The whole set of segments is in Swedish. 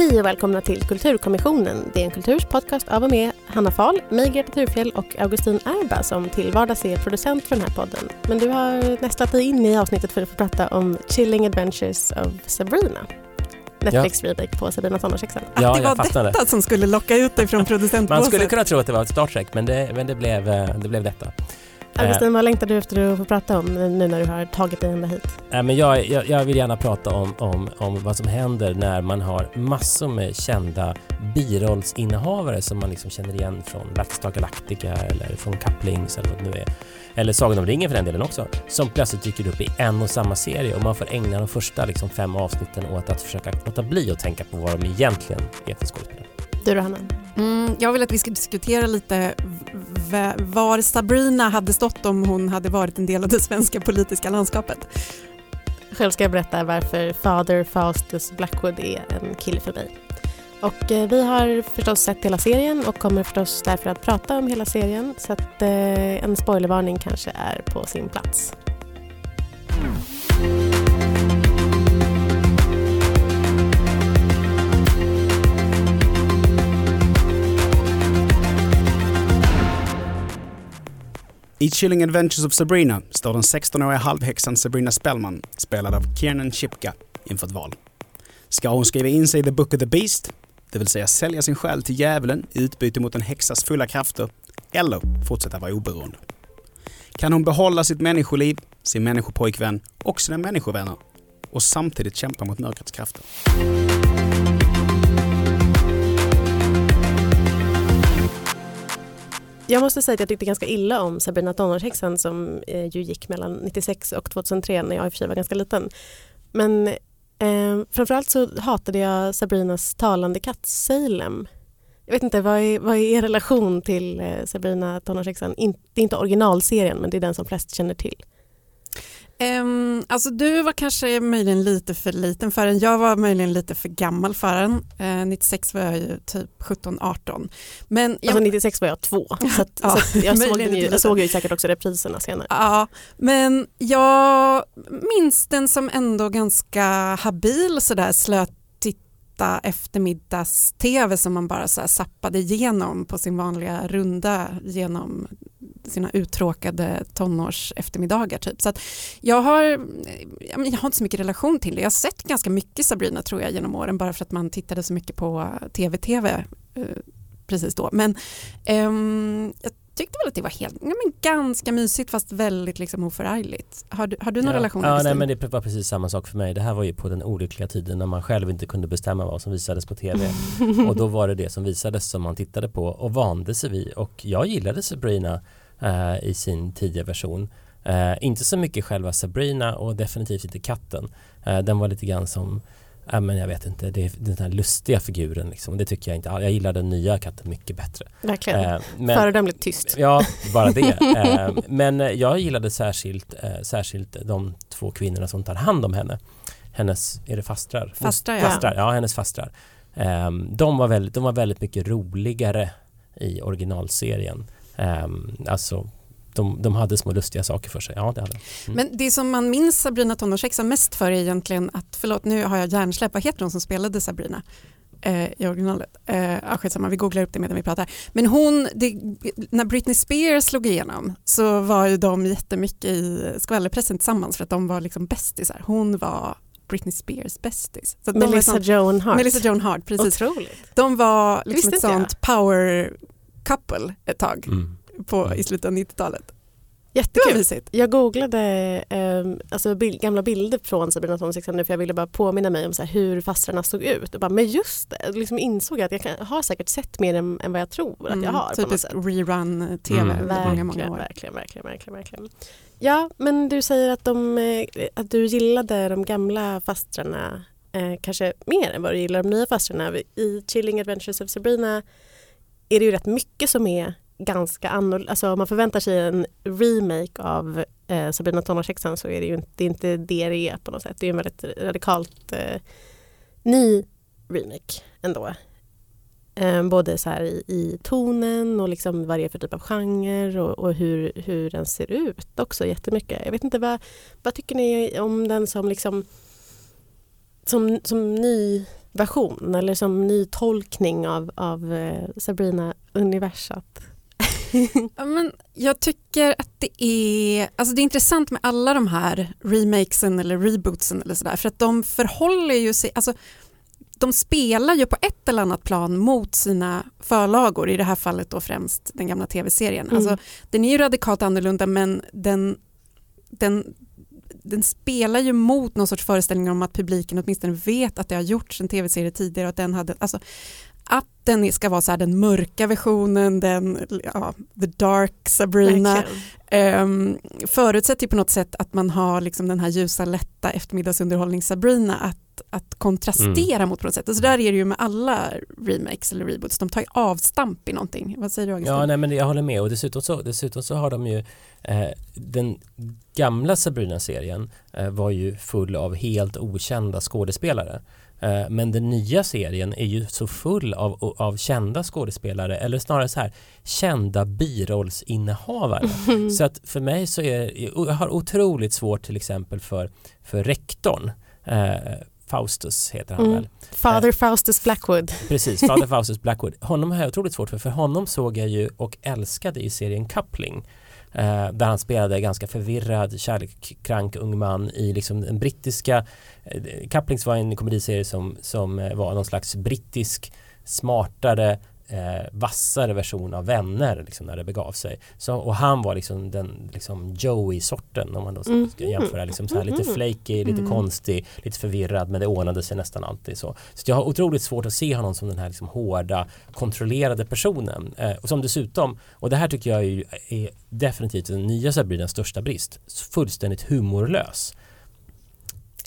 Hej och välkomna till Kulturkommissionen. Det är en kulturs podcast av och med Hanna Fahl, mig Greta Thurfjell och Augustin Erba som till vardags är producent för den här podden. Men du har nästlat dig in i avsnittet för att få prata om Chilling Adventures of Sabrina. Netflix ja. remake på Sabrina tonårshäxan. Ja, det var fastnade. detta som skulle locka ut dig från producentbåset. Man skulle kunna tro att det var ett Star Trek men det, men det, blev, eh, det blev detta. Augustin, vad längtar du efter att få prata om nu när du har tagit dig ända hit? Äh, men jag, jag, jag, vill gärna prata om, om, om vad som händer när man har massor med kända birollsinnehavare som man liksom känner igen från Battlestar Galactica eller från Couplings eller vad det nu är. Eller Sagan om ringen för den delen också. Som plötsligt dyker upp i en och samma serie och man får ägna de första liksom, fem avsnitten åt att försöka låta bli att tänka på vad de egentligen är för skådespelare. Du då Hanna? Mm, jag vill att vi ska diskutera lite var Sabrina hade stått om hon hade varit en del av det svenska politiska landskapet. Själv ska jag berätta varför Father Faustus Blackwood är en kille för mig. Och eh, vi har förstås sett hela serien och kommer förstås därför att prata om hela serien så att eh, en spoilervarning kanske är på sin plats. I Chilling Adventures of Sabrina står den 16-åriga halvhäxan Sabrina Spellman, spelad av Kiernan Shipka, inför ett val. Ska hon skriva in sig i The Book of the Beast, det vill säga sälja sin själ till djävulen i utbyte mot en häxas fulla krafter, eller fortsätta vara oberoende? Kan hon behålla sitt människoliv, sin människopojkvän och sina människovänner och samtidigt kämpa mot mörkrets krafter? Jag måste säga att jag tyckte ganska illa om Sabrina tonårshäxan som eh, ju gick mellan 96 och 2003 när jag i och för sig var ganska liten. Men eh, framförallt så hatade jag Sabrinas talande katt Salem. Jag vet inte, vad är, vad är er relation till eh, Sabrina tonårshäxan? In, det är inte originalserien men det är den som flest känner till. Um, alltså du var kanske möjligen lite för liten för den. Jag var möjligen lite för gammal för den. Uh, 96 var jag ju typ 17-18. Men jag... Alltså 96 var jag två. Så, att, ja, så jag, såg ju, jag såg ju säkert också repriserna senare. Ja, men jag minns den som ändå ganska habil sådär slöt eftermiddags-tv som man bara så här zappade igenom på sin vanliga runda genom sina uttråkade tonårs eftermiddagar. Typ. Så att jag, har, jag har inte så mycket relation till det. Jag har sett ganska mycket Sabrina tror jag genom åren bara för att man tittade så mycket på tv-tv eh, precis då. Men um, jag tyckte väl att det var helt, ja, men ganska mysigt fast väldigt liksom oförargligt. Har du, har du någon ja. relation? Ja, nej, men det var precis samma sak för mig. Det här var ju på den olyckliga tiden när man själv inte kunde bestämma vad som visades på tv. och då var det det som visades som man tittade på och vande sig vid. Och jag gillade Sabrina eh, i sin tidiga version. Eh, inte så mycket själva Sabrina och definitivt inte katten. Eh, den var lite grann som men jag vet inte, det är den här lustiga figuren liksom. Det tycker jag inte. Jag gillar den nya katten mycket bättre. Verkligen. Eh, Föredömligt tyst. Ja, bara det. eh, men jag gillade särskilt, eh, särskilt de två kvinnorna som tar hand om henne. Hennes, är det fastrar? Fastrar, ja. Fastrar, ja, hennes fastrar. Eh, de, var väldigt, de var väldigt mycket roligare i originalserien. Um, alltså de, de hade små lustiga saker för sig. Ja, det hade mm. Men det som man minns Sabrina tonårshäxan mest för är egentligen att, förlåt nu har jag hjärnsläpp, vad heter hon som spelade Sabrina? Eh, i originalet. Eh, ah, skitsamma, vi googlar upp det medan vi pratar. Men hon, det, när Britney Spears slog igenom så var ju de jättemycket i skvallerpressen tillsammans för att de var liksom bästisar. Hon var Britney Spears bästis. Melissa sån, Joan Hart. Melissa Joan Hart, precis. Otroligt. De var liksom ett sånt jag. power couple ett tag mm. på, mm. i slutet av 90-talet. Jättekul. Jag googlade eh, alltså bild, gamla bilder från Sabrina nu för jag ville bara påminna mig om så här, hur fastrarna såg ut. Och bara, men just det, liksom insåg jag att jag kan, har säkert sett mer än, än vad jag tror att jag mm, har. Typiskt rerun-tv mm. många, många år. Verkligen, verkligen, verkligen, verkligen. Ja, men du säger att, de, eh, att du gillade de gamla fastrarna eh, kanske mer än vad du gillar de nya fastrarna. I Chilling Adventures of Sabrina är det ju rätt mycket som är ganska annorlunda. Alltså om man förväntar sig en remake av eh, Sabrina tonårshäxan så är det ju inte det, är inte det det är på något sätt. Det är en väldigt radikalt eh, ny remake ändå. Eh, både så här i, i, tonen och liksom vad det är för typ av genre och, och, hur, hur den ser ut också jättemycket. Jag vet inte vad, vad tycker ni om den som liksom som, som ny version eller som ny tolkning av, av eh, Sabrina-universat? Ja, men jag tycker att det är, alltså det är intressant med alla de här remakesen eller rebootsen eller sådär för att de förhåller ju sig, alltså de spelar ju på ett eller annat plan mot sina förlagor, i det här fallet då främst den gamla tv-serien. Mm. Alltså, den är ju radikalt annorlunda men den, den, den spelar ju mot någon sorts föreställning om att publiken åtminstone vet att det har gjorts en tv-serie tidigare och att den hade, alltså att den ska vara så här den mörka versionen, den, ja, the dark Sabrina, um, förutsätter ju på något sätt att man har liksom den här ljusa lätta eftermiddagsunderhållning Sabrina att, att kontrastera Mm. mot på något sätt. Så där är det ju med alla remakes eller reboots, de tar ju avstamp i någonting. Vad säger du Augustin? Ja, nej, men jag håller med och dessutom så, dessutom så har de ju eh, den gamla Sabrina-serien eh, var ju full av helt okända skådespelare. Eh, men den nya serien är ju så full av, av kända skådespelare eller snarare så här kända birollsinnehavare. Så att för mig så är jag har otroligt svårt till exempel för, för rektorn eh, Faustus heter han Mm. väl. Father Faustus Blackwood. Precis, Father Faustus Blackwood. Honom har jag otroligt svårt för, för honom såg jag ju och älskade i serien Coupling. Eh, där han spelade ganska förvirrad, kärlekskrank ung man i liksom den brittiska eh, Couplings var en komediserie som, som eh, var någon slags brittisk smartare eh, vassare version av vänner liksom, när det begav sig. Så, och han var liksom den liksom Joey-sorten om man då ska Mm. jämföra. Liksom, så här, lite Mhm. flaky, lite Mm. konstig, lite förvirrad men det ordnade sig nästan alltid så. Så jag har otroligt svårt att se honom som den här liksom, hårda, kontrollerade personen. Eh, och som dessutom, och det här tycker jag är, är definitivt den nya Sabrinas största brist, fullständigt humorlös.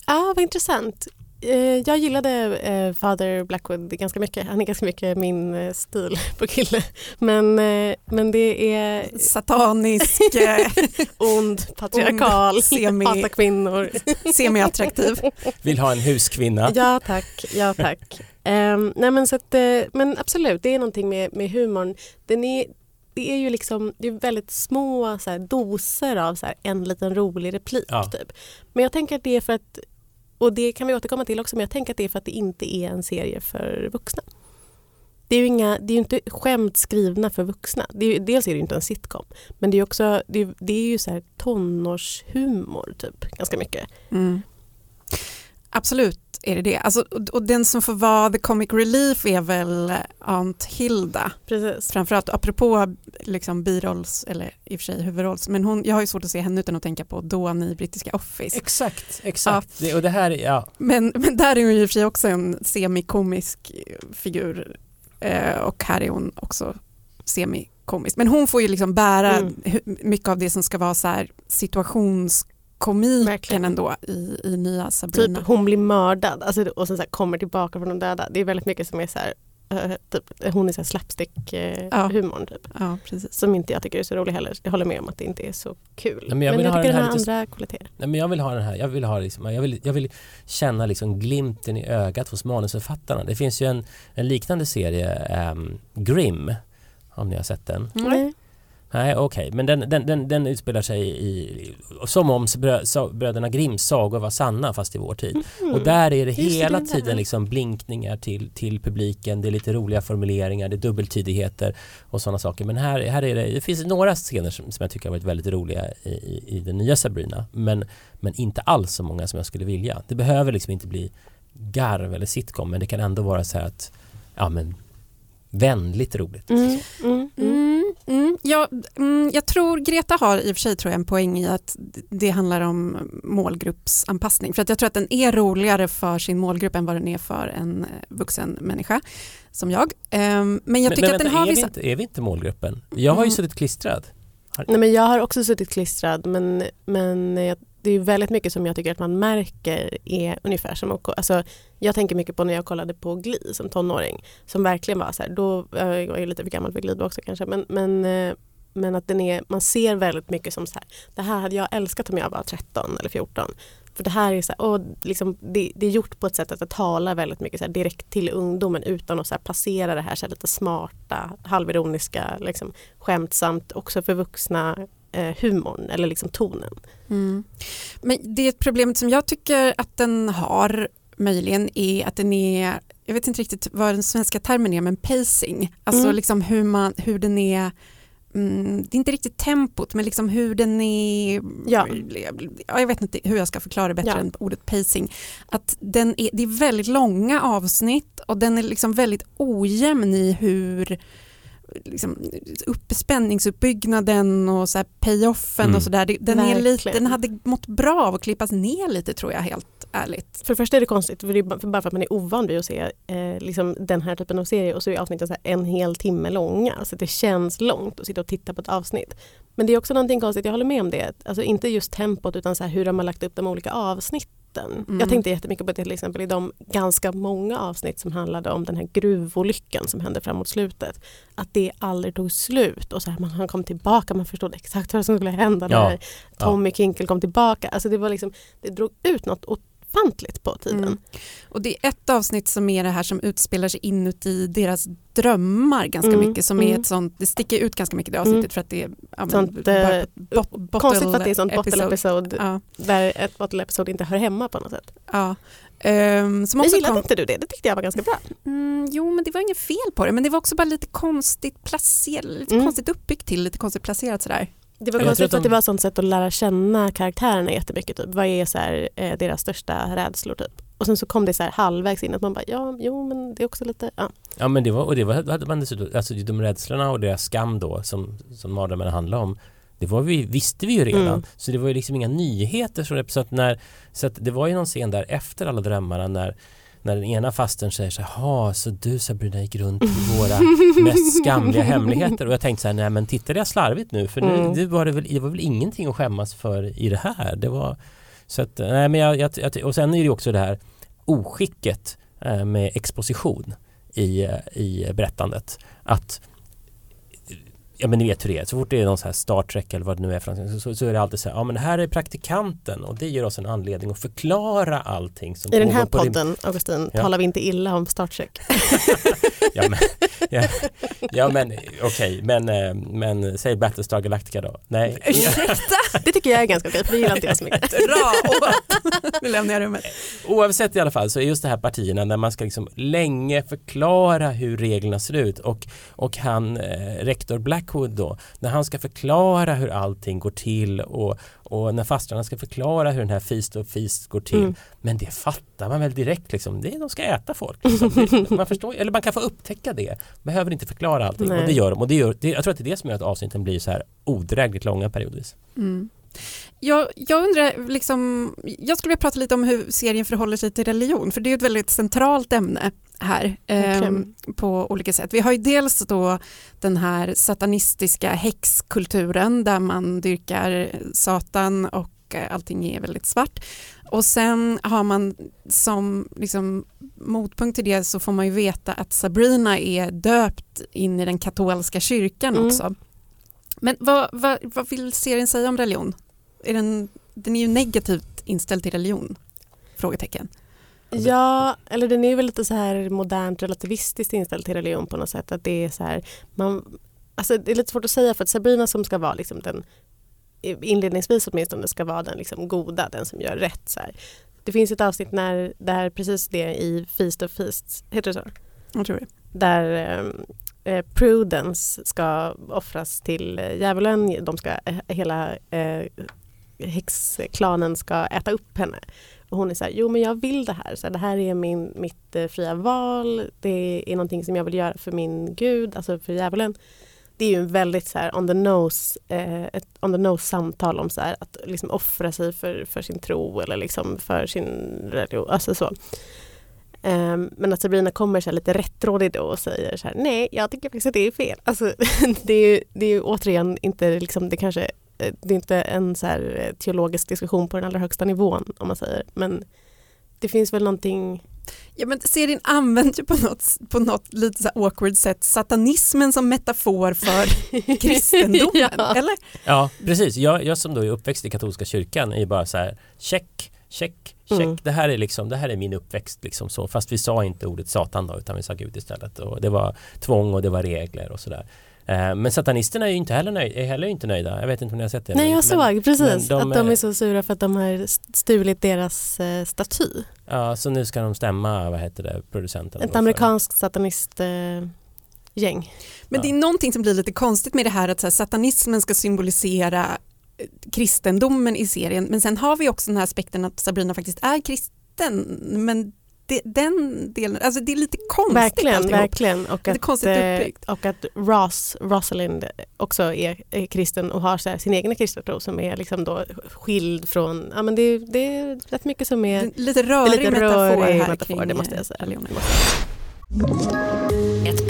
Ja, vad intressant. Eh, Jag gillade eh, Father Blackwood ganska mycket. Han är ganska mycket min eh, stil på kille. Men, eh, men det är Satanisk, ond, patriarkal, semi- hatar kvinnor. semi-attraktiv. Vill ha en huskvinna. Ja tack, ja tack. Ehm, nej men, så att, eh, men absolut, det är någonting med, med humorn. Den är, det är ju liksom, det är väldigt små så här, doser av så här, en liten rolig replik. Ja. Typ. Men jag tänker att det är för att, och det kan vi återkomma till också, men jag tänker att det är för att det inte är en serie för vuxna. Det är ju, inga, det är ju inte skämt skrivna för vuxna. Det är, dels är det ju inte en sitcom, men det är, också, det är, det är ju så här tonårshumor typ, ganska mycket. Mm. Absolut är det det. Alltså, och, och den som får vara the comic relief är väl Aunt Hilda. Precis. Framförallt apropå liksom birolls, eller i och för sig huvudrolls, men hon, jag har ju svårt att se henne utan att tänka på Dawn i brittiska Office. Exakt, exakt. Det, och det här, är- ja, Men, men där är hon ju i och för sig också en semikomisk figur eh, och här är hon också semikomisk. Men hon får ju liksom bära Mm. mycket av det som ska vara så här situationskomiken Verkligen. ändå i, i nya Sabrina. Typ hon blir mördad alltså, och sen så här, kommer tillbaka från de döda. Det är väldigt mycket som är så här, eh, typ, hon är så här slapstick eh, Ja. typ. Ja, precis. Som inte jag tycker är så rolig heller. Jag håller med om att det inte är så kul. Nej, men jag vill jag ha tycker den har lite- andra kvaliteter. Nej, men jag vill ha den här, jag vill ha liksom, jag vill, jag vill känna liksom glimten i ögat hos manusförfattarna. Det finns ju en, en liknande serie, um, Grimm, om ni har sett den. Nej. Nej, okej, men den, den, den, den utspelar sig i, som om brö, sa- bröderna Grimms sagor var sanna fast i vår tid. Mm. Och där är det Just det, hela där. tiden liksom blinkningar till, till publiken, det är lite roliga formuleringar, det är dubbeltydigheter och sådana saker. Men här, här är det, det finns några scener som, som jag tycker har varit väldigt roliga i, i, i den nya Sabrina, men, men inte alls så många som jag skulle vilja. Det behöver liksom inte bli garv eller sitcom, men det kan ändå vara så här att, ja men, vänligt roligt. Mm, mm, mm. Mm, mm, ja, mm, jag tror Greta har i och för sig tror jag, en poäng i att det handlar om målgruppsanpassning. För att jag tror att den är roligare för sin målgrupp än vad den är för en eh, vuxen människa som jag. Ehm, Men jag men, tycker men att den har är, vi vissa... inte, är vi inte målgruppen? Jag har ju Mm. suttit klistrad. Nej, men jag har också suttit klistrad men, men jag, det är väldigt mycket som jag tycker att man märker är ungefär som att, alltså, Jag tänker mycket på när jag kollade på Glee som tonåring som verkligen var så här, då eh, jag var jag lite för gammal för Glee då också kanske men, men, eh, men att den är, man ser väldigt mycket som så här, det här hade jag älskat om jag var 13 eller 14. För det här är så här, och liksom, det, det är gjort på ett sätt att det talar väldigt mycket så här, direkt till ungdomen utan att så här, placera det här, så här lite smarta, halvironiska, liksom, skämtsamt också för vuxna eh, humorn eller liksom tonen. Mm. Men det är ett problem som jag tycker att den har möjligen är att den är, jag vet inte riktigt vad den svenska termen är, men pacing. Alltså Mm. liksom hur, man, hur den är Mm, det är inte riktigt tempot men liksom hur den är, Ja. ja, jag vet inte hur jag ska förklara det bättre Ja. än ordet pacing. Att den är, det är väldigt långa avsnitt och den är liksom väldigt ojämn i hur liksom, upp, spänningsuppbyggnaden och så här payoffen Mm. och sådär. Den, är lite, Verkligen. den hade mått bra av att klippas ner lite tror jag helt ärligt. För det första är det konstigt, för det är bara för bara för att man är ovan vid att se eh, liksom den här typen av serie och så är avsnitten så här en hel timme långa. Så det känns långt att sitta och titta på ett avsnitt. Men det är också någonting konstigt, jag håller med om det. Alltså inte just tempot utan så här hur de har lagt upp de olika avsnitten. Mm. Jag tänkte jättemycket på det till exempel i de ganska många avsnitt som handlade om den här gruvolyckan som hände framåt slutet. Att det aldrig tog slut och så här, man han kom tillbaka, man förstod exakt vad som skulle hända Ja, när Tommy Kinkel kom tillbaka. Alltså det, var liksom, det drog ut något ofantligt på tiden. Mm. Och det är ett avsnitt som är det här som utspelar sig inuti deras drömmar ganska Mm, mycket som är mm. ett sånt, det sticker ut ganska mycket det avsnittet Mm. för att det är ja, Sånt, eh, bot- bottle Konstigt för att det är ett sånt bottle episode. Ja, där ett bottle episode inte hör hemma på något sätt. ja. Ehm, som också gillade kom, inte du det? Det tyckte jag var ganska bra. mm, jo men det var inget fel på det men det var också bara lite konstigt placerat, lite Mm. konstigt uppbyggt till, lite konstigt placerat sådär. Det var konstigt tror att det de- var ett sånt sätt att lära känna karaktärerna jättemycket. Typ. Vad är så här, eh, deras största rädslor? Typ. Och sen så kom det så här halvvägs in att man bara, ja, jo men det är också lite, ja. Ja men det var, och det var, hade man dessutom, alltså de rädslorna och deras skam då som, som mardrömmarna handlade om det var vi, visste vi ju redan. Mm. Så det var ju liksom inga nyheter det. Så att, när, så att det var ju någon scen där efter alla drömmarna när, när den ena fasten säger så här, "Ha, så du Sabrina gick runt med våra mest skamliga hemligheter. Och jag tänkte så här, nej men tittade jag slarvigt nu? För nu Mm. det var det, väl, det var väl ingenting att skämmas för i det här. Det var, så att, nej men jag, jag, och sen är det också det här oskicket eh, med exposition i, i berättandet. Att Ja men ni vet hur det är, så fort det är någon så här Star Trek eller vad det nu är för någonting, så, så är det alltid så här, ja men här är praktikanten och det ger oss en anledning att förklara allting som I den här podden, Augustin, Ja. talar vi inte illa om Star Trek. Ja men, ja, ja, men okej, men, eh, men säg Battlestar Galactica då. Nej. Ursäkta, Det tycker jag är ganska okej, för det gillar inte jag så mycket. åt. Nu lämnar jag rummet. Oavsett i alla fall så är just det här partierna när man ska liksom länge förklara hur reglerna ser ut och, och han, eh, rektor Blackwood då, när han ska förklara hur allting går till och, och när fastrarna ska förklara hur den här Feast of Feast går till. Mm. Men det fattar man väl direkt liksom, det är, de ska äta folk. Liksom. Man förstår, eller man kan få upptäcka det, behöver inte förklara allting Nej. och det gör de. Och det gör, det, jag tror att det är det som gör att avsnitten blir så här odrägligt långa periodvis. Mm. Jag, jag undrar, liksom, jag skulle vilja prata lite om hur serien förhåller sig till religion, för det är ett väldigt centralt ämne här ehm, på olika sätt. Vi har ju dels då den här satanistiska häxkulturen där man dyrkar Satan och eh, allting är väldigt svart. Och sen har man som liksom, motpunkt till det så får man ju veta att Sabrina är döpt in i den katolska kyrkan Mm. också. Men vad, vad, vad vill serien säga om religion? Är den, den är ju negativt inställd till religion? Frågetecken. Ja, eller den är ju väl lite så här modernt relativistiskt inställd till religion på något sätt. Att det är så här, man, alltså det är lite svårt att säga för att Sabrina som ska vara liksom den inledningsvis åtminstone ska vara den liksom goda, den som gör rätt. Så här. Det finns ett avsnitt när, där precis det i Feast of Feasts, heter det så? Jag tror det. Där eh, Prudence ska offras till eh, djävulen. De ska, eh, hela eh, häxklanen ska äta upp henne. Och hon är så här, jo men jag vill det här. Så här, det här är min, mitt eh, fria val. Det är någonting som jag vill göra för min gud, alltså för djävulen. Det är ju en väldigt så här on the nose, eh, ett on the nose samtal om så här, att liksom offra sig för, för sin tro eller liksom för sin religion. Alltså så. Ehm, men att Sabrina kommer så här lite rättrådig då och säger så här, nej jag tycker faktiskt att det är fel. Alltså, det, är ju, det är ju återigen inte liksom, det kanske eh, det är inte en så här eh, teologisk diskussion på den allra högsta nivån om man säger. Men det finns väl någonting Ja, men serien använder ju på något, på något lite så awkward sätt satanismen som metafor för kristendomen, Ja. eller? Ja, precis. Jag, jag som då är uppväxt i katolska kyrkan är ju bara så här check, check, check. Mm. Det, här är liksom, det här är min uppväxt liksom så. Fast vi sa inte ordet satan då utan vi sa Gud istället. Och det var tvång och det var regler och sådär. Eh, men satanisterna är ju inte heller, nöj, är heller inte nöjda. Jag vet inte om ni har sett det. Nej, jag men, såg precis de att de är- så sura för att de har stulit deras eh, staty. Ja, så nu ska de stämma, vad heter det, producenten. Ett amerikanskt satanistgäng. gäng. Men det är någonting som blir lite konstigt med det här att så här, satanismen ska symbolisera eh, kristendomen i serien men sen har vi också den här aspekten att Sabrina faktiskt är kristen men det, den delen, alltså det är lite konstigt Verkligen, alltihop. verkligen. Och att, konstigt eh, uppbyggt. och att Ross, Rosalind också är, är kristen och har här, sin egen kristna tro som är liksom då skild från, ja men det, det är rätt mycket som är Lite rörig lite metafor rörig här metafor, kring det måste jag eh, säga. religionen.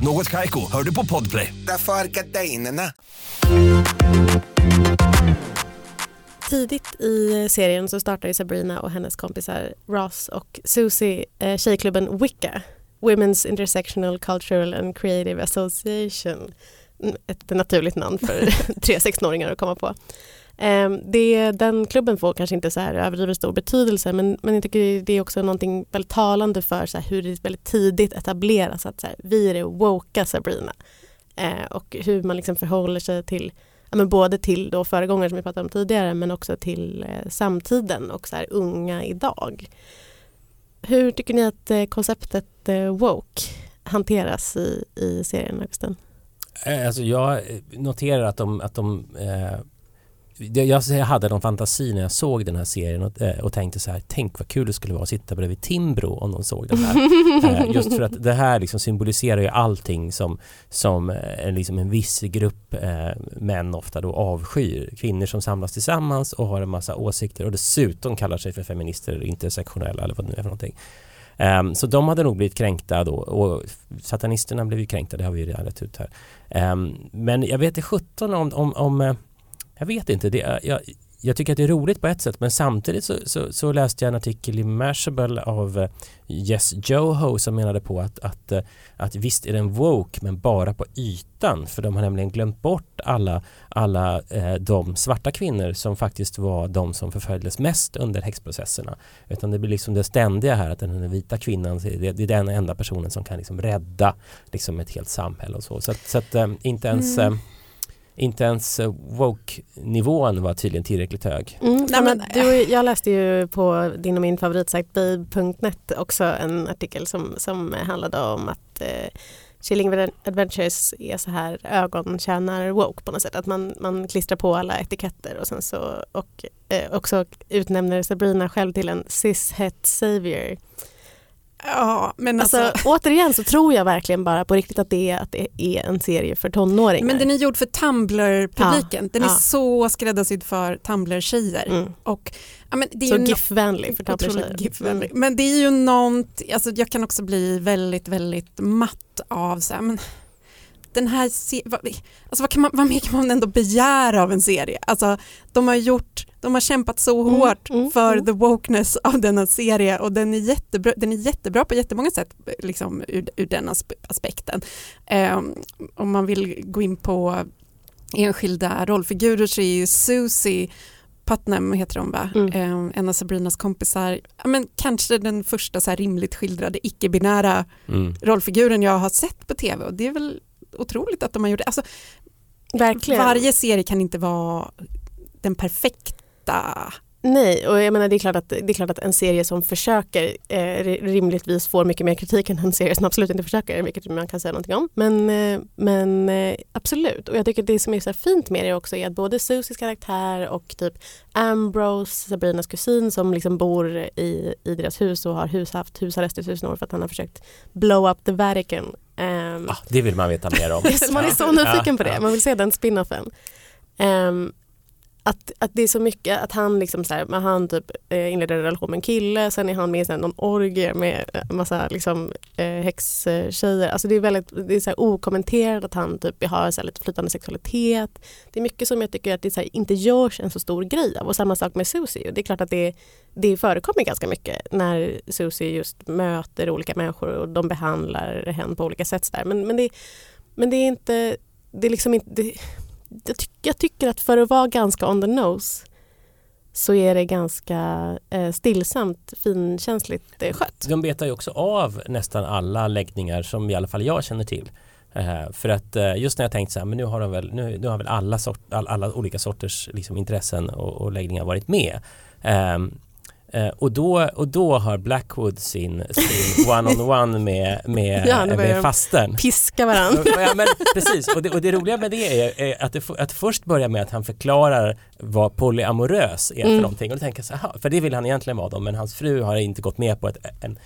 Något Kaiko, hör du på Podplay. Därför är gardinerna. Tidigt i serien så startar ju Sabrina och hennes kompisar Ross och Susie eh, tjejklubben Wicca, Women's Intersectional Cultural and Creative Association. Mm, Ett naturligt namn för tre 16-åringar att komma på. Ehm, det, den klubben får kanske inte så här överdrivet stor betydelse men, men jag tycker det är också någonting väldigt talande för så här, hur det väldigt tidigt etableras att så här, vi är det woka Sabrina. Eh, och hur man liksom förhåller sig till ja, men både till då föregångare som vi pratade om tidigare men också till eh, samtiden och så här, unga idag. Hur tycker ni att eh, konceptet eh, woke hanteras i, i serien Augustin? Eh, alltså jag eh, noterar att de, att de eh, jag hade någon fantasi när jag såg den här serien och, eh, och tänkte så här, tänk vad kul det skulle vara att sitta bredvid Timbro om de såg den här. Eh, Just för att det här liksom symboliserar ju allting som, som eh, en, liksom en viss grupp män ofta då avskyr. Kvinnor som samlas tillsammans och har en massa åsikter och dessutom kallar sig för feminister eller intersektionella eller vad det nu är för någonting. Ehm, så de hade nog blivit kränkta då och satanisterna blev ju kränkta, det har vi ju redan rätt ut här. Ehm, men jag vet inte 17 om, om, om jag vet inte, det, är- jag, jag tycker att det är roligt på ett sätt men samtidigt så, så, så läste jag en artikel i Mashable av eh, Yes Joho som menade på att, att, eh, att visst är den woke men bara på ytan för de har nämligen glömt bort alla, alla eh, de svarta kvinnor som faktiskt var de som förföljdes mest under häxprocesserna. Utan det blir liksom det ständiga här att den vita kvinnan det, det är den enda personen som kan liksom rädda liksom ett helt samhälle och så. Så så att eh, inte ens Mm. Inte ens eh, woke-nivån var tydligen tillräckligt hög. Mm, Nej, men du, jag läste ju på din och min favoritsajt babe.net också en artikel som, som handlade om att eh, Chilling Adventures är så här ögontjänar woke på något sätt. Att man, man klistrar på alla etiketter och sen så och eh, också utnämner Sabrina själv till en cis-het savior. Ja, men Alltså, alltså, återigen så tror jag verkligen bara på riktigt att det är, att det är en serie för tonåringar. men den är gjord för Tumblr-publiken. Den är ja. så skräddarsydd för Tumblr-tjejer. mm. Och, ja, men det är Så no- GIF-vänlig för tabletjejer. GIF-vänlig. Men det är ju något, alltså jag kan också bli väldigt, väldigt matt av så här, men den här, vad, alltså vad, kan man, vad mer kan man ändå begära av en serie? Alltså de har gjort, de har kämpat så Mm, hårt mm, för mm. the wokeness av denna serie och den är jättebra, den är jättebra på jättemånga sätt liksom, ur, ur den aspe- aspekten. Eh, om man vill gå in på enskilda rollfigurer så är ju Susie Putnam heter hon va? Mm. Eh, en av Sabrinas kompisar. Ja, men kanske den första så här rimligt skildrade icke-binära Mm. rollfiguren jag har sett på tv och det är väl otroligt att de har gjort det. Alltså, Verkligen. varje serie kan inte vara den perfekta. Nej, och jag menar det är klart att, det är klart att en serie som försöker eh, ri- rimligtvis får mycket mer kritik än en serie som absolut inte försöker, vilket man kan säga någonting om. Men, eh, men eh, absolut, och jag tycker det som är så fint med det också är att både Susies karaktär och typ Ambrose, Sabrinas kusin som liksom bor i, i deras hus och har hus, haft husarrest i tusen år för att han har försökt blow up the Vatican. Ehm, Ah, det vill man veta mer om. Man är så nyfiken Ja, på det, man vill se den spinoffen. Um, att, att det är så mycket att han liksom så här, men han typ eh, inleder en relation med en kille, sen är han med i någon orgie med en massa liksom, eh, häxtjejer. Alltså det är väldigt det är så här okommenterat att han typ har så här lite flytande sexualitet. Det är mycket som jag tycker att det så här, inte görs en så stor grej av. Och samma sak med Susie. Det är klart att det, det förekommer ganska mycket när Susie just möter olika människor och de behandlar henne på olika sätt. Där. Men, men, det, men det är inte, det är liksom inte det, jag, ty jag, tycker att för att vara ganska on the nose så är det ganska eh, stillsamt, finkänsligt eh, skött. De betar ju också av nästan alla läggningar som i alla fall jag känner till. Eh, för att eh, just när jag tänkt så här, men nu har, de väl, nu, nu har väl alla, sort, all, alla olika sorters liksom, intressen och, och läggningar varit med. Ehm, Eh, och, då, och då har Blackwood sin, sin one-on-one med, med, ja, med fasten. Piska varandra. ja, men, precis, och det, och det roliga med det är, är att, det, att först börjar med att han förklarar vad polyamorös är för mm. någonting. Och då tänker jag så här, för det vill han egentligen vara då, men hans fru har inte gått med på ett, en,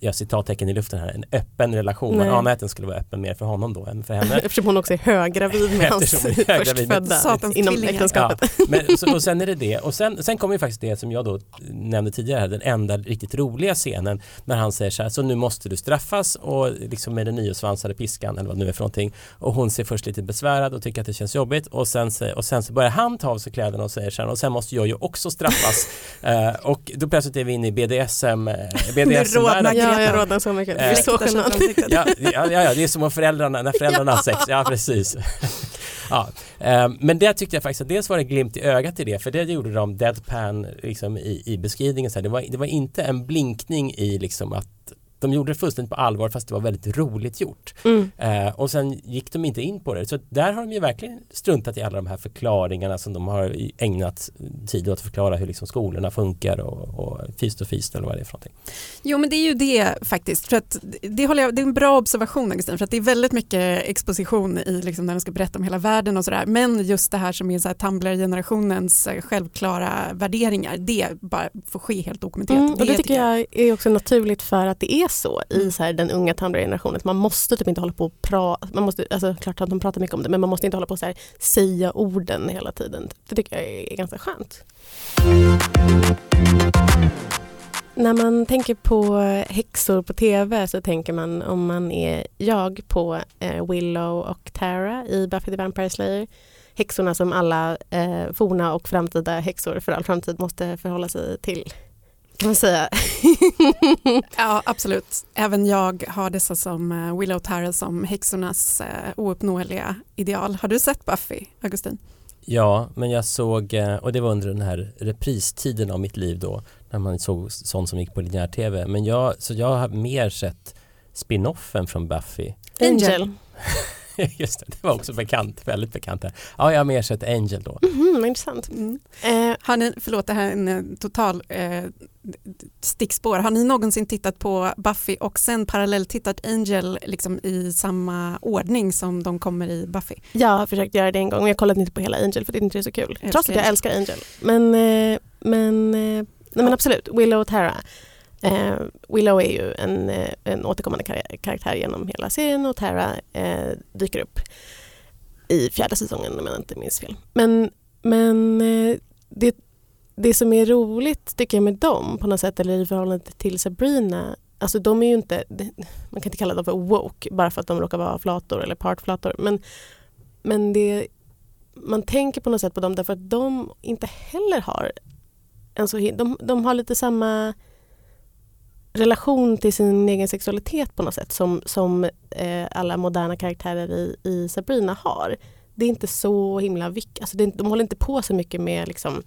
jag citattecken i luften här, en öppen relation. Man anar att den skulle vara öppen mer för honom då än för henne. Eftersom hon också är höggravid med hans förstfödda inom äktenskapet. Ja, men, så, och sen är det det. Och sen, sen kommer ju faktiskt det som jag då nämnde tidigare, den enda riktigt roliga scenen när han säger så här, så nu måste du straffas och liksom med den nyosvansade piskan eller vad det nu är för någonting. Och hon ser först lite besvärad och tycker att det känns jobbigt och sen, och sen så börjar han ta av sig kläderna och säger sen och sen måste jag ju också straffas. uh, och då plötsligt är vi inne i BDSM. BDSM rodnar, ja, jag rodnar så mycket. Det är så genant. ja, ja, ja, det är som om föräldrarna, när föräldrarna har sex. Ja, precis ja, eh, men det tyckte jag faktiskt att dels var det glimt i ögat i det, för det gjorde de deadpan liksom, i, i beskrivningen. Så här. Det, var, det var inte en blinkning i liksom att de gjorde det fullständigt på allvar fast det var väldigt roligt gjort. Mm. Eh, och sen gick de inte in på det. Så där har de ju verkligen struntat i alla de här förklaringarna som de har ägnat tid åt att förklara hur liksom skolorna funkar och, och fist och fist eller vad det är för någonting. Jo men det är ju det faktiskt. För att det, håller jag, det är en bra observation Augustin för att det är väldigt mycket exposition i liksom när de ska berätta om hela världen och sådär. Men just det här som är så här Tumblr-generationens eh, självklara värderingar det bara får ske helt dokumenterat. Mm, och det, det tycker jag är också naturligt för att det är så i så här, den unga Tumblr-generationen. Man måste typ inte hålla på och prata, man måste, alltså klart att de pratar mycket om det, men man måste inte hålla på och så här, säga orden hela tiden. Det tycker jag är ganska skönt. När man tänker på häxor på tv så tänker man om man är jag på eh, Willow och Tara i Buffy the Vampire Slayer. Häxorna som alla eh, forna och framtida häxor för all framtid måste förhålla sig till kan man säga. ja, absolut. Även jag har dessa som uh, Willow Tara som häxornas uh, ouppnåeliga ideal. Har du sett Buffy, Augustin? Ja, men jag såg, uh, och det var under den här repristiden av mitt liv då, när man såg sånt som gick på linjär tv. Men jag, så jag har mer sett spinoffen från Buffy. Angel. Just det, det var också bekant, väldigt bekant. Här. Ja, jag har mer sett Angel då. Mm, intressant. Mm. Eh, har ni, förlåt, det här är en eh, total eh, stickspår. Har ni någonsin tittat på Buffy och sen parallellt tittat Angel liksom i samma ordning som de kommer i Buffy? Jag har försökt göra det en gång men jag kollade inte på hela Angel för det är inte så kul. Trots att jag älskar Angel. Men, eh, men, eh, nej, men absolut, Willow och Tara. Eh, Willow är ju en, en återkommande kar karaktär genom hela serien och Tara eh, dyker upp i fjärde säsongen om jag inte minns fel. Men, men det, det som är roligt tycker jag med dem på något sätt eller i förhållande till Sabrina Alltså de är ju inte, man kan inte kalla dem för woke bara för att de råkar vara flator eller partflator. Men, men det, man tänker på något sätt på dem därför att de inte heller har en så, de, de har lite samma relation till sin egen sexualitet på något sätt som, som eh, alla moderna karaktärer i, i Sabrina har. Det är inte så himla viktigt, alltså det, de håller inte på så mycket med liksom,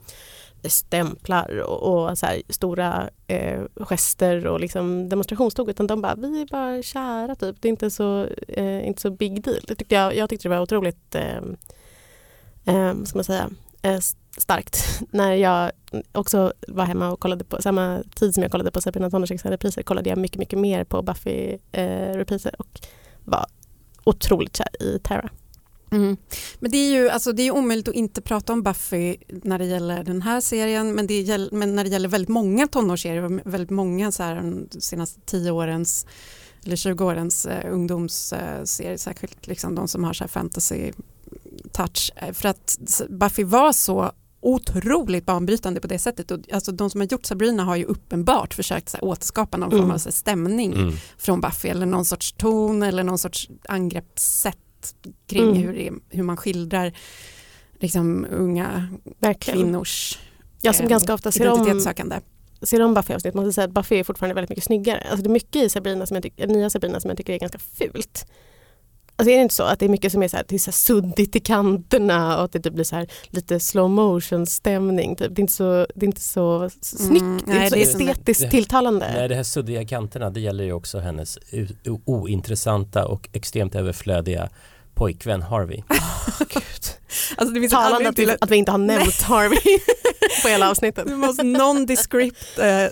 eh, stämplar och, och så här, stora eh, gester och liksom demonstrationståg utan de bara, vi är bara kära typ. Det är inte så, eh, inte så big deal. Det tyckte jag, jag tyckte det var otroligt, eh, eh, ska man säga, eh, starkt när jag också var hemma och kollade på samma tid som jag kollade på Sabina Tonårsexan-repriser kollade jag mycket, mycket mer på Buffy eh, repriser och var otroligt kär i Tara. Mm. Men det är ju alltså, det är omöjligt att inte prata om Buffy när det gäller den här serien men, det gäll, men när det gäller väldigt många tonårsserier och väldigt många så här, de senaste tio årens eller 20 årens eh, ungdomsserier, särskilt liksom de som har så fantasy touch. För att Buffy var så otroligt banbrytande på det sättet. Och, alltså, de som har gjort Sabrina har ju uppenbart försökt så här, återskapa någon Mm. form av här, stämning Mm. från Buffy eller någon sorts ton eller någon sorts angreppssätt kring Mm. hur, det, hur man skildrar liksom, unga Verkligen. kvinnors Jag som eh, ganska ofta ser om, identitetssökande. ser om Buffy-avsnitt måste säga att Buffy är fortfarande väldigt mycket snyggare. Alltså det är mycket i Sabrina som jag tycker, nya Sabrina som jag tycker är ganska fult. Alltså är det inte så att det är mycket som är så här, det är så här suddigt i kanterna och att det typ blir så här lite slow motion stämning. Typ. Det, är inte så, det är inte så snyggt, Mm, det är nej, inte så estetiskt det- tilltalande. Nej, det här suddiga kanterna det gäller ju också hennes ointressanta och extremt överflödiga pojkvän Harvey. Alltså, det finns Talande att vi, till att att vi inte har nämnt Harvey på hela avsnittet. det måste nondescript eh,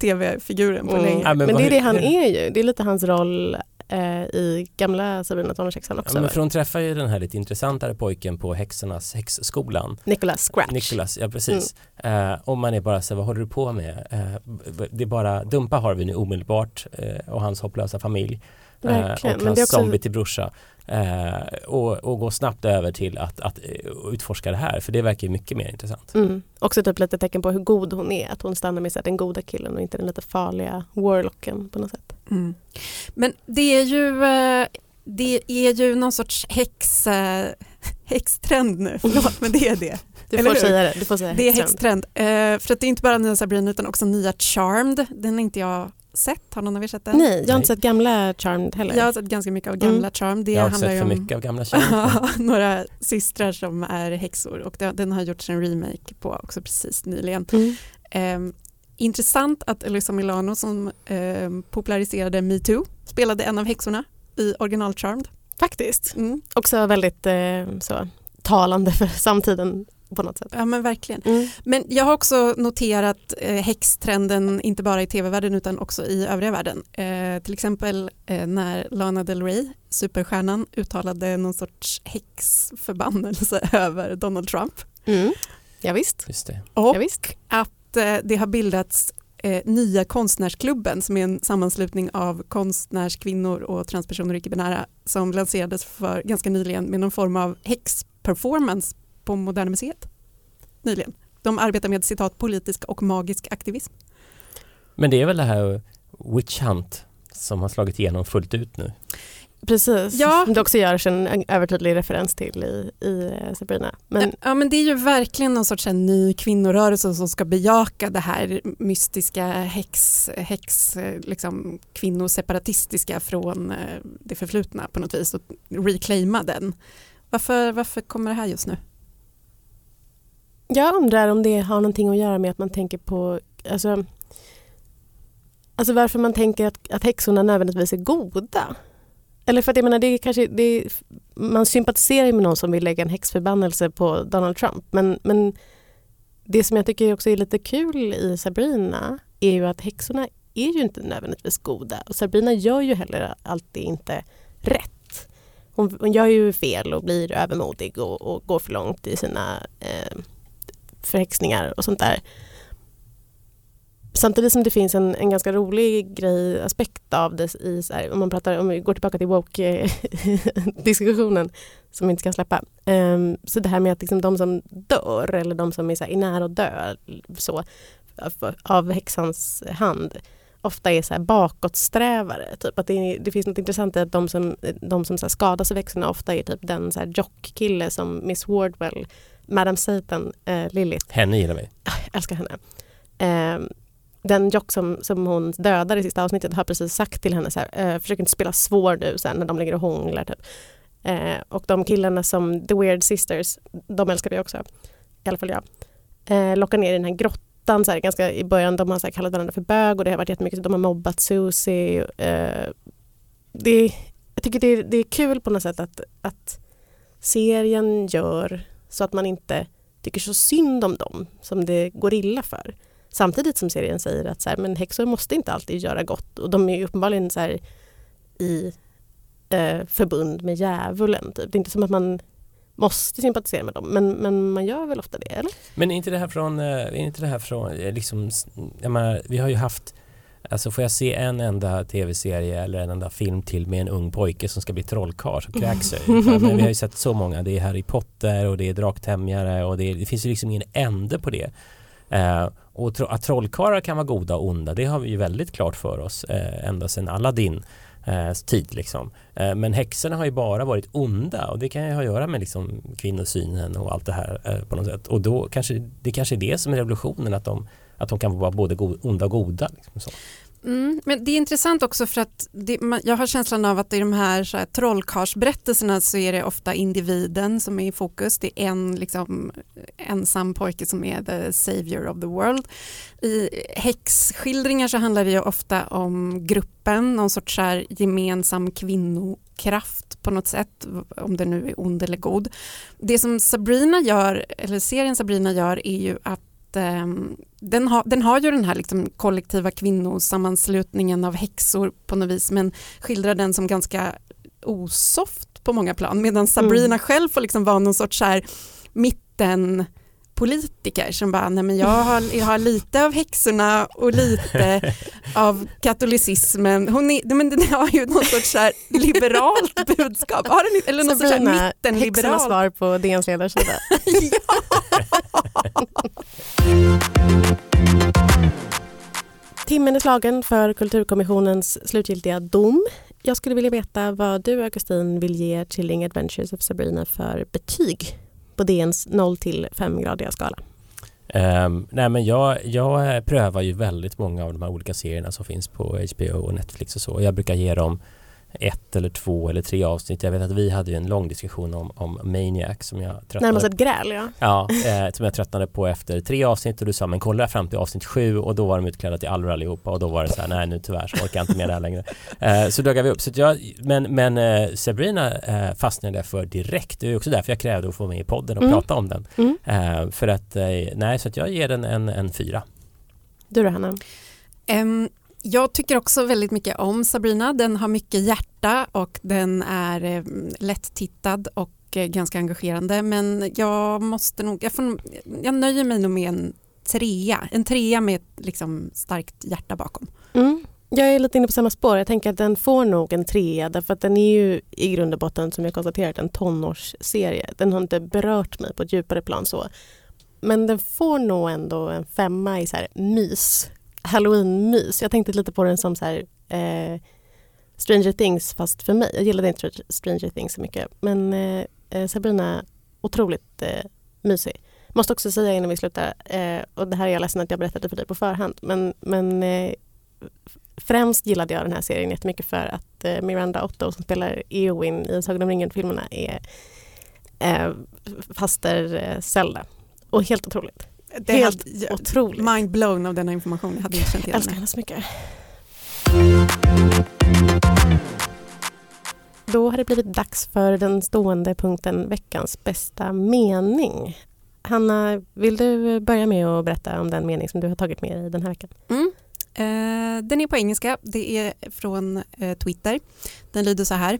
tv-figuren på Mm. länge. Ja, men men det är det han är ju. Det är lite hans roll eh, i gamla Sabrina tonårshäxan också. Ja, men för hon träffar ju den här lite intressantare pojken på häxornas häxskolan. Nicholas Scratch. Nicholas, ja precis. Eh, och man är bara så här, vad håller du på med? Eh, det är bara dumpa Harvey nu omedelbart eh, och hans hopplösa familj. Eh, Verkligen, och men hans det är också- zombie till brorsa. Eh, och, och gå snabbt över till att, att eh, utforska det här för det verkar ju mycket mer intressant. Mm. Också typ lite tecken på hur god hon är. Att hon stannar med så den goda killen och inte den lite farliga warlocken på något sätt. Mm. Men det är ju, eh, det är ju någon sorts häx, eh, häxtrend nu, förlåt men det är det. Du får säga det. Du får säga Det är häxtrend. Eh, för att det är inte bara nya Sabrina utan också nya Charmed. Den har inte jag sett. Har någon av er sett den? Nej, jag har Nej. inte sett gamla Charmed heller. Jag har sett ganska mycket av gamla Mm. Charmed. Det Jag har handlar sett för om mycket av gamla kärleken. några systrar som är häxor och det- den har gjorts en remake på också precis nyligen. Mm. Eh, intressant att Elisa Milano som eh, populariserade metoo spelade en av häxorna i original Charmed. Faktiskt. Mm. Också väldigt eh, så, talande för samtiden på något sätt. Ja men verkligen. Mm. Men jag har också noterat eh, häxtrenden inte bara i tv-världen utan också i övriga världen. Eh, till exempel eh, när Lana Del Rey, superstjärnan, uttalade någon sorts häxförbannelse över Donald Trump. Mm. Ja, visst. Just det. Och Ja, visst. att eh, det har bildats eh, Nya konstnärsklubben som är en sammanslutning av konstnärskvinnor och transpersoner icke-binära som lanserades för ganska nyligen med någon form av häxperformance på Moderna Museet. Nyligen. De arbetar med citat politisk och magisk aktivism. Men det är väl det här Witch Hunt som har slagit igenom fullt ut nu. Precis. Ja. Det också görs en, övertydlig referens till i, i eh, Sabrina. Men ja, men det är ju verkligen någon sorts en ny kvinnorörelse som ska bejaka det här mystiska häx, häx eh, liksom, kvinnoseparatistiska från eh, det förflutna på något vis och reclaima den. Varför, varför kommer det här just nu? Jag undrar om det har någonting att göra med att man tänker på alltså, alltså varför man tänker att, att häxorna nödvändigtvis är goda. Eller för att jag menar, det är kanske, det är, man sympatiserar ju med någon som vill lägga en häxförbannelse på Donald Trump. Men, men det som jag tycker också är lite kul i Sabrina är ju att häxorna är ju inte nödvändigtvis goda. Och Sabrina gör ju heller alltid inte rätt. Hon, hon gör ju fel och blir övermodig och, och går för långt i sina eh, förhäxningar och sånt där. Samtidigt som det finns en, en ganska rolig grej, aspekt av det i, så här, om man pratar, om vi går tillbaka till woke-diskussionen eh, som vi inte ska släppa. Um, så det här med att liksom de som dör eller de som är, så här, är nära att dö så, av, av häxans hand ofta är så här bakåtsträvare. Typ att det, är, det finns något intressant i att de som, de som så här skadas av häxorna ofta är typ den så här jockkille som Miss Wardwell, Madame Satan, eh, Lilith Henne gillar vi. jag älskar henne. Eh, den jock som, som hon dödar i sista avsnittet har precis sagt till henne så här, eh, försök inte spela svår nu sen när de ligger och hånglar. Typ. Eh, och de killarna som The Weird Sisters, de älskar vi också. I alla fall jag. Eh, lockar ner i den här grottan så här, ganska i början. De har så här, kallat varandra för bög och det har varit jättemycket. De har mobbat Susie. Eh, det, jag tycker det är, det är kul på något sätt att, att serien gör så att man inte tycker så synd om dem som det går illa för. Samtidigt som serien säger att så här, men häxor måste inte alltid göra gott och de är ju uppenbarligen så här, i eh, förbund med djävulen. Typ. Det är inte som att man måste sympatisera med dem men, men man gör väl ofta det, eller? Men är inte det här från, eh, är inte det här från eh, liksom, menar, vi har ju haft Alltså får jag se en enda tv-serie eller en enda film till med en ung pojke som ska bli trollkarl så kräks jag. Men vi har ju sett så många. Det är Harry Potter och det är Draktämjare och det, är, det finns ju liksom ingen ände på det. Eh, och tro, att trollkarlar kan vara goda och onda det har vi ju väldigt klart för oss eh, ända sedan Aladdin eh, tid liksom. Eh, men häxorna har ju bara varit onda och det kan ju ha att göra med liksom kvinnosynen och allt det här eh, på något sätt. Och då kanske det kanske är det som är revolutionen att de, att de kan vara både go onda och goda. Liksom så. Mm, men det är intressant också för att det, man, jag har känslan av att i de här, så här trollkarlsberättelserna så är det ofta individen som är i fokus. Det är en liksom, ensam pojke som är the savior of the world. I häxskildringar så handlar det ju ofta om gruppen, någon sorts så här gemensam kvinnokraft på något sätt, om det nu är ond eller god. Det som Sabrina gör, eller serien Sabrina gör är ju att ehm, den, har, den har ju den här liksom kollektiva kvinnosammanslutningen av häxor på något vis men skildrar den som ganska osoft på många plan medan Sabrina mm. själv får liksom vara någon sorts så här mitten politiker som bara, nej men jag har, jag har lite av häxorna och lite av katolicismen. Hon är, men den har ju någon sorts så liberalt budskap. Har den, eller någon Sabrina, sorts mittenliberalt. Häxornas svar på DNs ledarsida. Timmen är slagen för Kulturkommissionens slutgiltiga dom. Jag skulle vilja veta vad du, Augustin, vill ge Chilling Adventures of Sabrina för betyg på DNs 0 till 5-gradiga skala. Um, nej men jag, jag prövar ju väldigt många av de här olika serierna som finns på HBO och Netflix och så. Jag brukar ge dem ett eller två eller tre avsnitt. Jag vet att vi hade ju en lång diskussion om, om Maniac som jag tröttnade Närmast ett gräl ja. Ja, eh, som jag tröttnade på efter tre avsnitt och du sa men kolla fram till avsnitt sju och då var de utklädda till Alvar allihopa och då var det så här nej nu tyvärr så orkar jag inte med det här längre. Eh, så dögade vi upp. Så jag, men men eh, Sabrina eh, fastnade jag för direkt. Det är också därför jag krävde att få med i podden och mm. prata om den. Mm. Eh, för att, eh, nej så att jag ger den en, en fyra. Du då Hanna? Um, jag tycker också väldigt mycket om Sabrina. Den har mycket hjärta och den är eh, lätt-tittad och eh, ganska engagerande. Men jag måste nog, jag, får, jag nöjer mig nog med en trea. En trea med ett liksom, starkt hjärta bakom. Mm. Jag är lite inne på samma spår. Jag tänker att den får nog en trea därför att den är ju i grund och botten som jag konstaterat en tonårsserie. Den har inte berört mig på ett djupare plan så. Men den får nog ändå en femma i så här mys halloween-mys. Jag tänkte lite på den som så här, eh, Stranger Things fast för mig. Jag gillade inte Stranger Things så mycket. Men eh, eh, Sabrina, otroligt eh, mysig. Måste också säga innan vi slutar, eh, och det här är jag ledsen att jag berättade för dig på förhand, men, men eh, främst gillade jag den här serien jättemycket för att eh, Miranda Otto som spelar Eowyn i Sagan om ringen-filmerna är eh, faster eh, Zelda. Och helt otroligt det Helt hade, otroligt. Mind blown av denna information. Jag hade inte känt igen älskar henne så mycket. Då har det blivit dags för den stående punkten veckans bästa mening. Hanna, vill du börja med att berätta om den mening som du har tagit med dig den här veckan? Mm. Eh, den är på engelska, det är från eh, Twitter. Den lyder så här.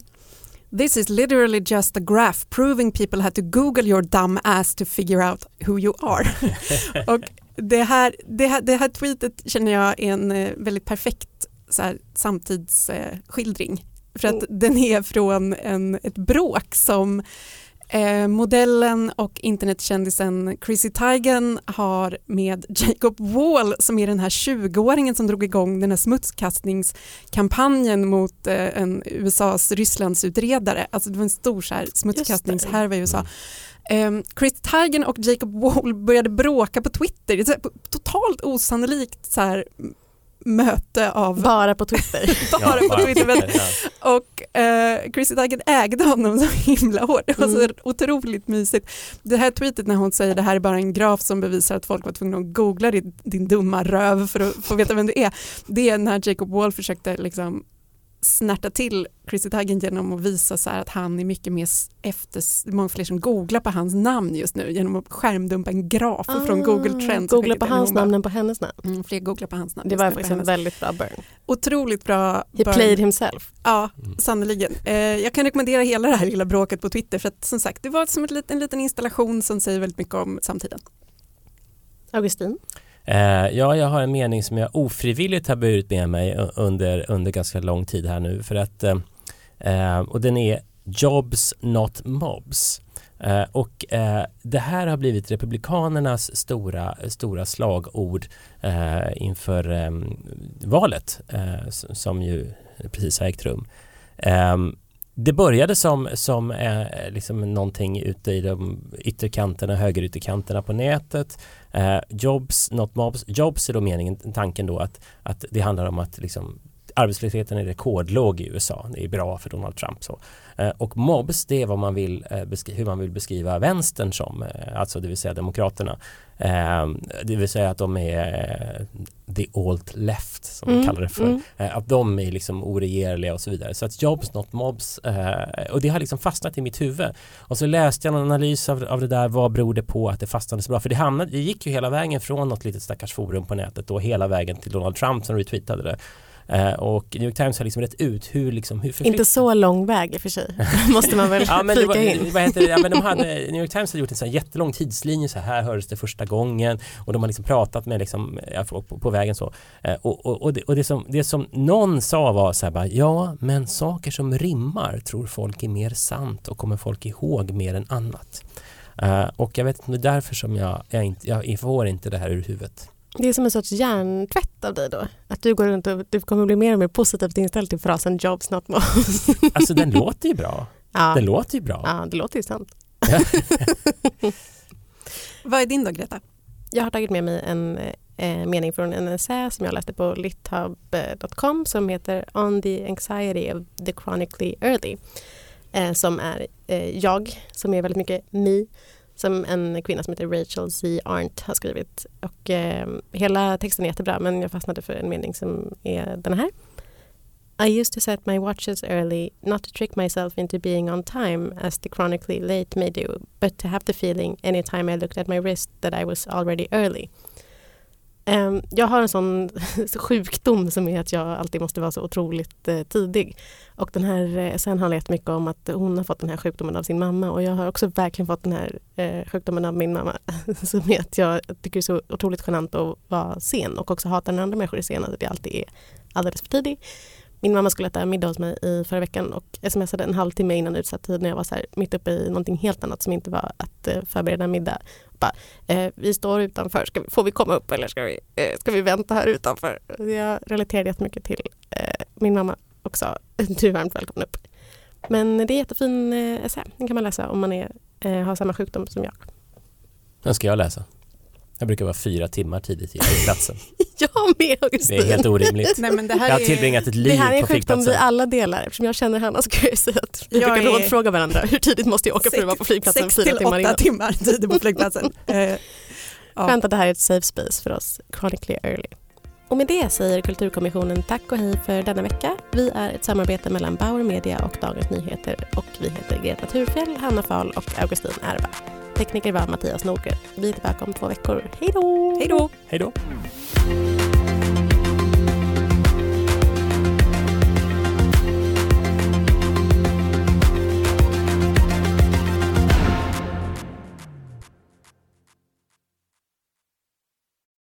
This is literally just a graph proving people had to google your dumb ass to figure out who you are. och det här, det, här, det här tweetet känner jag är en eh, väldigt perfekt så här, samtidsskildring. För att mm. den är från en, ett bråk som Eh, modellen och internetkändisen Chrissy Teigen har med Jacob Wall som är den här 20-åringen som drog igång den här smutskastningskampanjen mot eh, en USAs Rysslandsutredare. Alltså det var en stor så här, smutskastningshärva i USA. Eh, Chris Teigen och Jacob Wall började bråka på Twitter. Det är totalt osannolikt så här, möte av... Bara på Twitter. bara ja, på Twitter. Men, och eh, Chrissy Teigen ägde honom så himla hårt. Det var så mm. otroligt mysigt. Det här tweetet när hon säger det här är bara en graf som bevisar att folk var tvungna att googla din, din dumma röv för att få veta vem du är. Det är när Jacob Wall försökte liksom snärta till Chrissy Teigen genom att visa så att han är mycket mer efter, många fler som googlar på hans namn just nu genom att skärmdumpa en graf ah, från Google Trends. Googla på hans namn än på hennes namn. Mm, fler googlar på hans namn. Det var faktiskt en väldigt bra burn. Otroligt bra He burn. played himself. Ja, sannerligen. Eh, jag kan rekommendera hela det här lilla bråket på Twitter för att som sagt det var som ett, en liten installation som säger väldigt mycket om samtiden. Augustin? Eh, ja, jag har en mening som jag ofrivilligt har burit med mig under, under ganska lång tid här nu för att eh, eh, och den är Jobs not mobs. Och det här har blivit Republikanernas stora, stora slagord inför valet som ju precis har ägt rum det började som, som eh, liksom någonting ute i de ytterkanterna, högerytterkanterna på nätet. Eh, jobs, not mobs. Jobs är då meningen, tanken då att, att det handlar om att liksom, arbetslösheten är rekordlåg i USA. Det är bra för Donald Trump. Så. Eh, och mobs, det är vad man vill, eh, hur man vill beskriva vänstern som, eh, alltså det vill säga demokraterna. Eh, det vill säga att de är eh, the alt left som Mm, de kallar det för. mm. Eh, att de är liksom oregerliga och så vidare. Så att jobs not mobs eh, och det har liksom fastnat i mitt huvud. Och så läste jag en analys av, av det där, vad beror det på att det fastnade så bra? För det, hamnade, det gick ju hela vägen från något litet stackars forum på nätet och hela vägen till Donald Trump som retweetade det. Eh, och New York Times har liksom rätt ut hur liksom, hur Inte så lång väg i och för sig, måste man väl Ja men, flika in. vad heter det? Ja, men de hade, New York Times hade gjort en sån här jättelång tidslinje så här, hördes det första gången och de har liksom pratat med liksom, folk på, på vägen så Eh, och, och, och, det, och det, som, det som någon sa var så här bara, ja men saker som rimmar tror folk är mer sant och kommer folk ihåg mer än annat Eh, och jag vet inte, det är därför som jag, jag, inte, jag får inte det här ur huvudet Det är som en sorts hjärntvätt av dig då. Att du går runt och du kommer bli mer och mer positivt inställd till frasen jobs not mobs. Alltså den låter ju bra, ja. den låter ju bra ja, det låter ju sant. Vad är din då Greta? Jag har tagit med mig en eh, mening från en essä som jag läste på lithub.com som heter On the anxiety of the chronically early. Eh, som är eh, jag, som är väldigt mycket me, som en kvinna som heter Rachel Z. Arndt har skrivit. Och, eh, hela texten är jättebra men jag fastnade för en mening som är den här. I used to set my watches early, not to trick myself into being on time as the chronically late may do, but to have the feeling anytime I looked at my wrist that I was already early. Ehm, jag har en sån sjukdom som är att jag alltid måste vara så otroligt eh, tidig. Och den här eh, sen handlar jättemycket om att hon har fått den här sjukdomen av sin mamma och jag har också verkligen fått den här eh, sjukdomen av min mamma. som är att jag tycker det är så otroligt genant att vara sen och också hatar när andra människor är sena, att jag alltid är alldeles för tidig. Min mamma skulle äta middag hos mig i förra veckan och smsade en halvtimme innan utsatt tid när jag var så här, mitt uppe i någonting helt annat som inte var att förbereda middag pappa, eh, vi står utanför, ska vi, får vi komma upp eller ska vi, eh, ska vi vänta här utanför? Jag relaterade jättemycket till eh, min mamma och sa du är varmt välkommen upp. Men det är jättefin eh, essä, den kan man läsa om man är, eh, har samma sjukdom som jag. Den ska jag läsa jag brukar vara fyra timmar tidigt i platsen. Jag med Det Augustin! är helt orimligt. Nej, men det här Jag har är... tillbringat ett liv Det här är en på sjukdom vi flygplatsen. alla delar. Eftersom jag känner Hanna så kan jag säga att vi Jag brukar är- rådfråga varandra. Hur tidigt måste jag åka för att vara på flygplatsen sex fyra till timmar åtta innan? timmar tid på flygplatsen. Eh, ja. Skönt att det här är ett safe space för oss chronically early. Och med det säger Kulturkommissionen tack och hej för denna vecka. Vi är ett samarbete mellan Bauer Media och Dagens Nyheter och vi heter Greta Thurfjell, Hanna Fahl och Augustin Erva. Tekniker var Mattias Nordgren. Vi är tillbaka om två veckor. Hej då! Hej då! Hej då.